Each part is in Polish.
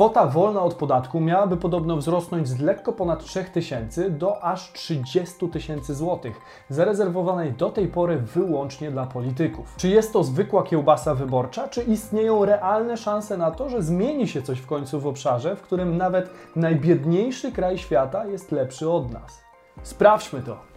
Kwota wolna od podatku miałaby podobno wzrosnąć z lekko ponad 3000 do aż 30 tysięcy złotych, zarezerwowanej do tej pory wyłącznie dla polityków. Czy jest to zwykła kiełbasa wyborcza, czy istnieją realne szanse na to, że zmieni się coś w końcu w obszarze, w którym nawet najbiedniejszy kraj świata jest lepszy od nas? Sprawdźmy to.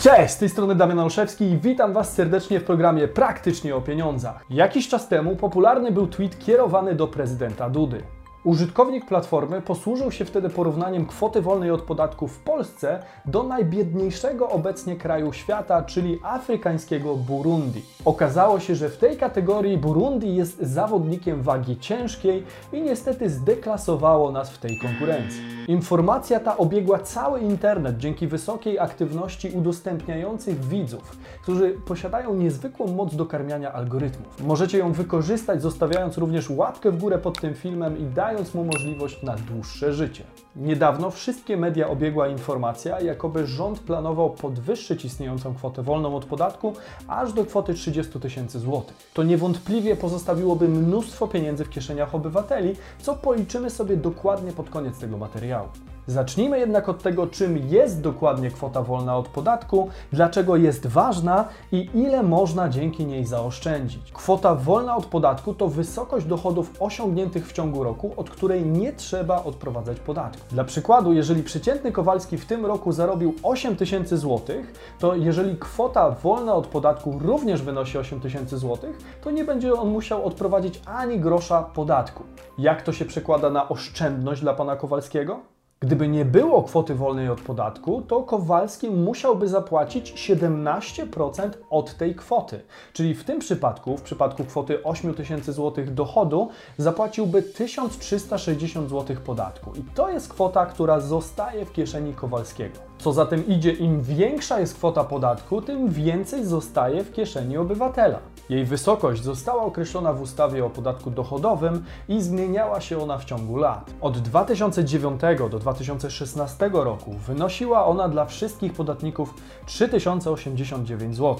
Cześć, z tej strony Damian Olszewski i witam Was serdecznie w programie Praktycznie o pieniądzach. Jakiś czas temu popularny był tweet kierowany do prezydenta Dudy. Użytkownik platformy posłużył się wtedy porównaniem kwoty wolnej od podatku w Polsce do najbiedniejszego obecnie kraju świata, czyli afrykańskiego Burundi. Okazało się, że w tej kategorii Burundi jest zawodnikiem wagi ciężkiej i niestety zdeklasowało nas w tej konkurencji. Informacja ta obiegła cały internet dzięki wysokiej aktywności udostępniających widzów, którzy posiadają niezwykłą moc dokarmiania algorytmów. Możecie ją wykorzystać, zostawiając również łapkę w górę pod tym filmem i dając mu możliwość na dłuższe życie. Niedawno wszystkie media obiegła informacja, jakoby rząd planował podwyższyć istniejącą kwotę wolną od podatku aż do kwoty 30 tysięcy złotych. To niewątpliwie pozostawiłoby mnóstwo pieniędzy w kieszeniach obywateli, co policzymy sobie dokładnie pod koniec tego materiału. Zacznijmy jednak od tego, czym jest dokładnie kwota wolna od podatku, dlaczego jest ważna i ile można dzięki niej zaoszczędzić. Kwota wolna od podatku to wysokość dochodów osiągniętych w ciągu roku, od której nie trzeba odprowadzać podatku. Dla przykładu, jeżeli przeciętny Kowalski w tym roku zarobił 8 tysięcy złotych, to jeżeli kwota wolna od podatku również wynosi 8 tysięcy złotych, to nie będzie on musiał odprowadzić ani grosza podatku. Jak to się przekłada na oszczędność dla pana Kowalskiego? Gdyby nie było kwoty wolnej od podatku, to Kowalski musiałby zapłacić 17% od tej kwoty. Czyli w tym przypadku, w przypadku kwoty 8 tysięcy złotych dochodu, zapłaciłby 1360 zł podatku. I to jest kwota, która zostaje w kieszeni Kowalskiego. Co za tym idzie, im większa jest kwota podatku, tym więcej zostaje w kieszeni obywatela. Jej wysokość została określona w ustawie o podatku dochodowym i zmieniała się ona w ciągu lat. Od 2009 do 2016 roku wynosiła ona dla wszystkich podatników 3089 zł.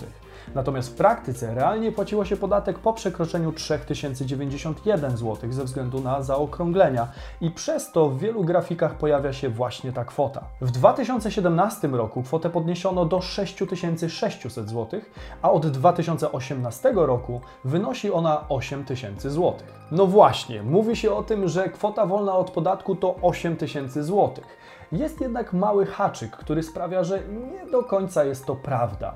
Natomiast w praktyce realnie płaciło się podatek po przekroczeniu 3091 zł ze względu na zaokrąglenia i przez to w wielu grafikach pojawia się właśnie ta kwota. W 2017 roku kwotę podniesiono do 6600 zł, a od 2018 roku wynosi ona 8000 zł. No właśnie, mówi się o tym, że kwota wolna od podatku to 8000 zł. Jest jednak mały haczyk, który sprawia, że nie do końca jest to prawda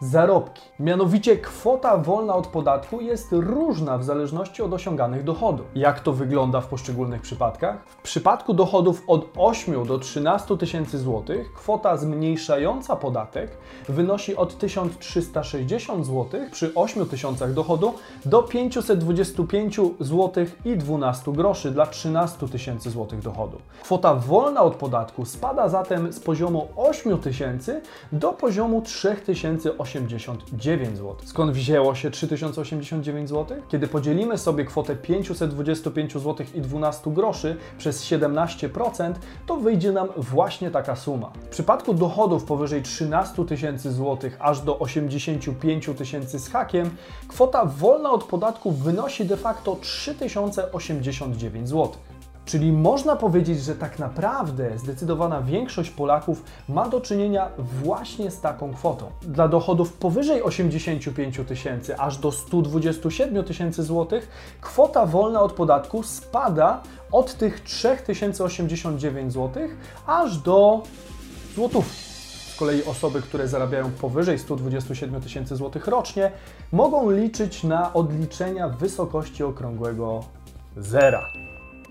zarobki. Mianowicie kwota wolna od podatku jest różna w zależności od osiąganych dochodów. Jak to wygląda w poszczególnych przypadkach? W przypadku dochodów od 8 do 13 tysięcy złotych kwota zmniejszająca podatek wynosi od 1360 zł przy 8 tysiącach dochodu do 525 zł i 12 groszy dla 13 tysięcy złotych dochodu. Kwota wolna od podatku spada zatem z poziomu 8 tysięcy do poziomu 3000 3089 zł. Skąd wzięło się 3089 zł? Kiedy podzielimy sobie kwotę 525 zł i 12 groszy przez 17%, to wyjdzie nam właśnie taka suma. W przypadku dochodów powyżej 13 tysięcy złotych aż do 85 tysięcy z hakiem, kwota wolna od podatku wynosi de facto 3089 zł. Czyli można powiedzieć, że tak naprawdę zdecydowana większość Polaków ma do czynienia właśnie z taką kwotą. Dla dochodów powyżej 85 tysięcy aż do 127 tysięcy złotych kwota wolna od podatku spada od tych 3089 zł aż do złotówki. Z kolei osoby, które zarabiają powyżej 127 tysięcy złotych rocznie, mogą liczyć na odliczenia w wysokości okrągłego zera.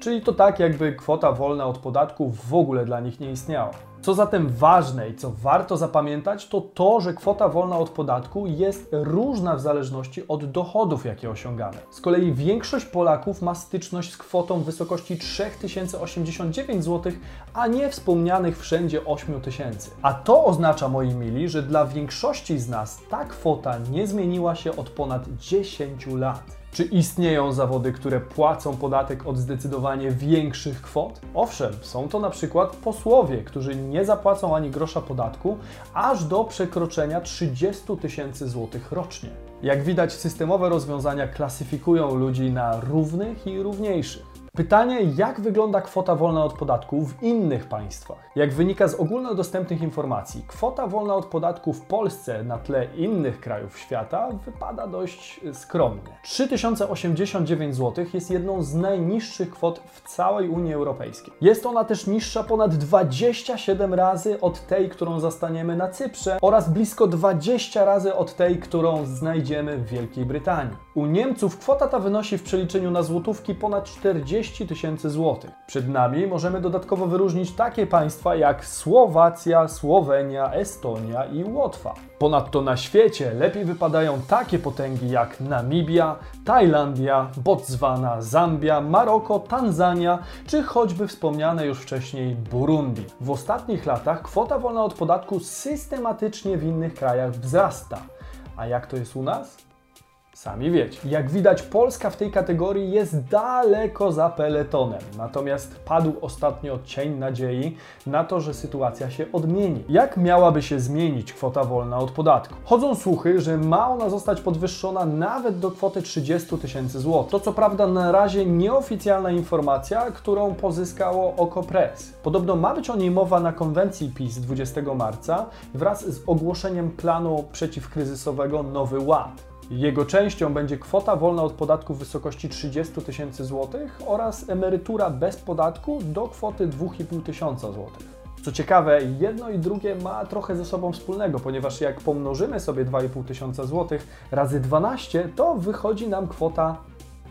Czyli to tak, jakby kwota wolna od podatku w ogóle dla nich nie istniała. Co zatem ważne i co warto zapamiętać, to to, że kwota wolna od podatku jest różna w zależności od dochodów, jakie osiągamy. Z kolei większość Polaków ma styczność z kwotą w wysokości 3089 zł, a nie wspomnianych wszędzie 8000. A to oznacza, moi mili, że dla większości z nas ta kwota nie zmieniła się od ponad 10 lat. Czy istnieją zawody, które płacą podatek od zdecydowanie większych kwot? Owszem, są to na przykład posłowie, którzy nie zapłacą ani grosza podatku aż do przekroczenia 30 tysięcy złotych rocznie. Jak widać, systemowe rozwiązania klasyfikują ludzi na równych i równiejszych. Pytanie, jak wygląda kwota wolna od podatku w innych państwach? Jak wynika z ogólnodostępnych informacji, kwota wolna od podatku w Polsce na tle innych krajów świata wypada dość skromnie. 3089 zł jest jedną z najniższych kwot w całej Unii Europejskiej. Jest ona też niższa ponad 27 razy od tej, którą zastaniemy na Cyprze oraz blisko 20 razy od tej, którą znajdziemy w Wielkiej Brytanii. U Niemców kwota ta wynosi w przeliczeniu na złotówki ponad 40 tysięcy złotych. Przed nami możemy dodatkowo wyróżnić takie państwa jak Słowacja, Słowenia, Estonia i Łotwa. Ponadto na świecie lepiej wypadają takie potęgi jak Namibia, Tajlandia, Botswana, Zambia, Maroko, Tanzania czy choćby wspomniane już wcześniej Burundi. W ostatnich latach kwota wolna od podatku systematycznie w innych krajach wzrasta. A jak to jest u nas? Sami wiecie. Jak widać, Polska w tej kategorii jest daleko za peletonem. Natomiast padł ostatnio cień nadziei na to, że sytuacja się odmieni. Jak miałaby się zmienić kwota wolna od podatku? Chodzą słuchy, że ma ona zostać podwyższona nawet do kwoty 30 tysięcy złotych. To co prawda na razie nieoficjalna informacja, którą pozyskało Okopres. Podobno ma być o niej mowa na konwencji PiS 20 marca wraz z ogłoszeniem planu przeciwkryzysowego Nowy Ład. Jego częścią będzie kwota wolna od podatku w wysokości 30 tysięcy złotych oraz emerytura bez podatku do kwoty 2,5 tysiąca złotych. Co ciekawe, jedno i drugie ma trochę ze sobą wspólnego, ponieważ jak pomnożymy sobie 2,5 tysiąca złotych razy 12, to wychodzi nam kwota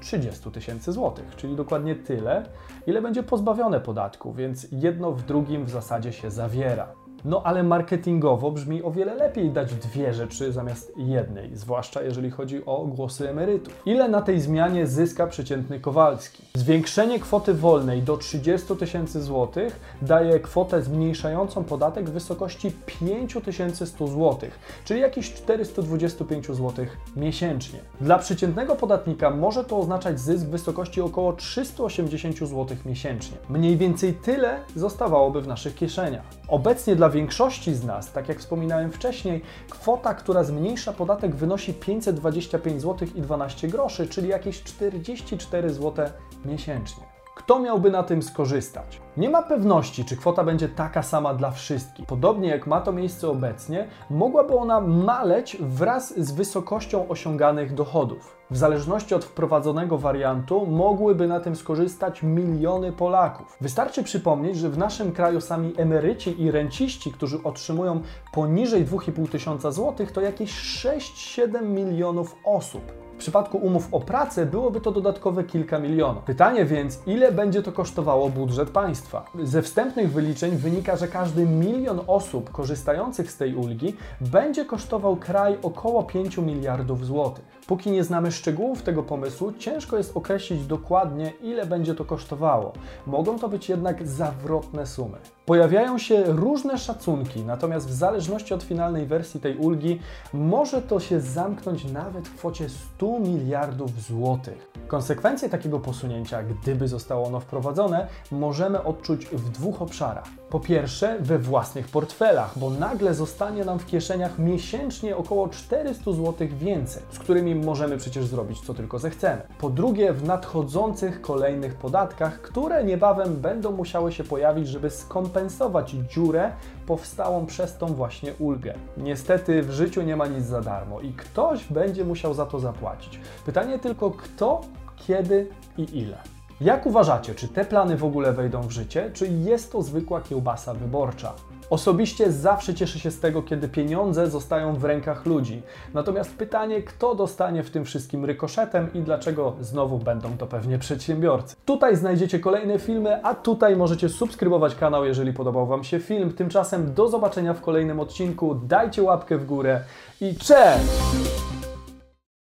30 tysięcy złotych, czyli dokładnie tyle, ile będzie pozbawione podatku, więc jedno w drugim w zasadzie się zawiera. No ale marketingowo brzmi o wiele lepiej dać dwie rzeczy zamiast jednej, zwłaszcza jeżeli chodzi o głosy emerytów. Ile na tej zmianie zyska przeciętny Kowalski? Zwiększenie kwoty wolnej do 30 tysięcy złotych daje kwotę zmniejszającą podatek w wysokości 5100 złotych, czyli jakieś 425 zł miesięcznie. Dla przeciętnego podatnika może to oznaczać zysk w wysokości około 380 zł miesięcznie. Mniej więcej tyle zostawałoby w naszych kieszeniach. Obecnie dla większości z nas, tak jak wspominałem wcześniej, kwota, która zmniejsza podatek wynosi 525 zł i 12 groszy, czyli jakieś 44 zł miesięcznie. Kto miałby na tym skorzystać? Nie ma pewności, czy kwota będzie taka sama dla wszystkich. Podobnie jak ma to miejsce obecnie, mogłaby ona maleć wraz z wysokością osiąganych dochodów. W zależności od wprowadzonego wariantu mogłyby na tym skorzystać miliony Polaków. Wystarczy przypomnieć, że w naszym kraju sami emeryci i renciści, którzy otrzymują poniżej 2,5 tysiąca złotych, to jakieś 6-7 milionów osób. W przypadku umów o pracę byłoby to dodatkowe kilka milionów. Pytanie więc, ile będzie to kosztowało budżet państwa? Ze wstępnych wyliczeń wynika, że każdy milion osób korzystających z tej ulgi będzie kosztował kraj około 5 miliardów złotych. Póki nie znamy szczegółów tego pomysłu, ciężko jest określić dokładnie, ile będzie to kosztowało. Mogą to być jednak zawrotne sumy. Pojawiają się różne szacunki, natomiast w zależności od finalnej wersji tej ulgi może to się zamknąć nawet w kwocie 100 miliardów złotych. Konsekwencje takiego posunięcia, gdyby zostało ono wprowadzone, możemy odczuć w dwóch obszarach. Po pierwsze, we własnych portfelach, bo nagle zostanie nam w kieszeniach miesięcznie około 400 zł więcej, z którymi możemy przecież zrobić co tylko zechcemy. Po drugie, w nadchodzących kolejnych podatkach, które niebawem będą musiały się pojawić, żeby skompensować dziurę powstałą przez tą właśnie ulgę. Niestety w życiu nie ma nic za darmo i ktoś będzie musiał za to zapłacić. Pytanie tylko kto, kiedy i ile. Jak uważacie, czy te plany w ogóle wejdą w życie, czy jest to zwykła kiełbasa wyborcza? Osobiście zawsze cieszę się z tego, kiedy pieniądze zostają w rękach ludzi. Natomiast pytanie, kto dostanie w tym wszystkim rykoszetem i dlaczego znowu będą to pewnie przedsiębiorcy. Tutaj znajdziecie kolejne filmy, a tutaj możecie subskrybować kanał, jeżeli podobał Wam się film. Tymczasem do zobaczenia w kolejnym odcinku. Dajcie łapkę w górę i cześć!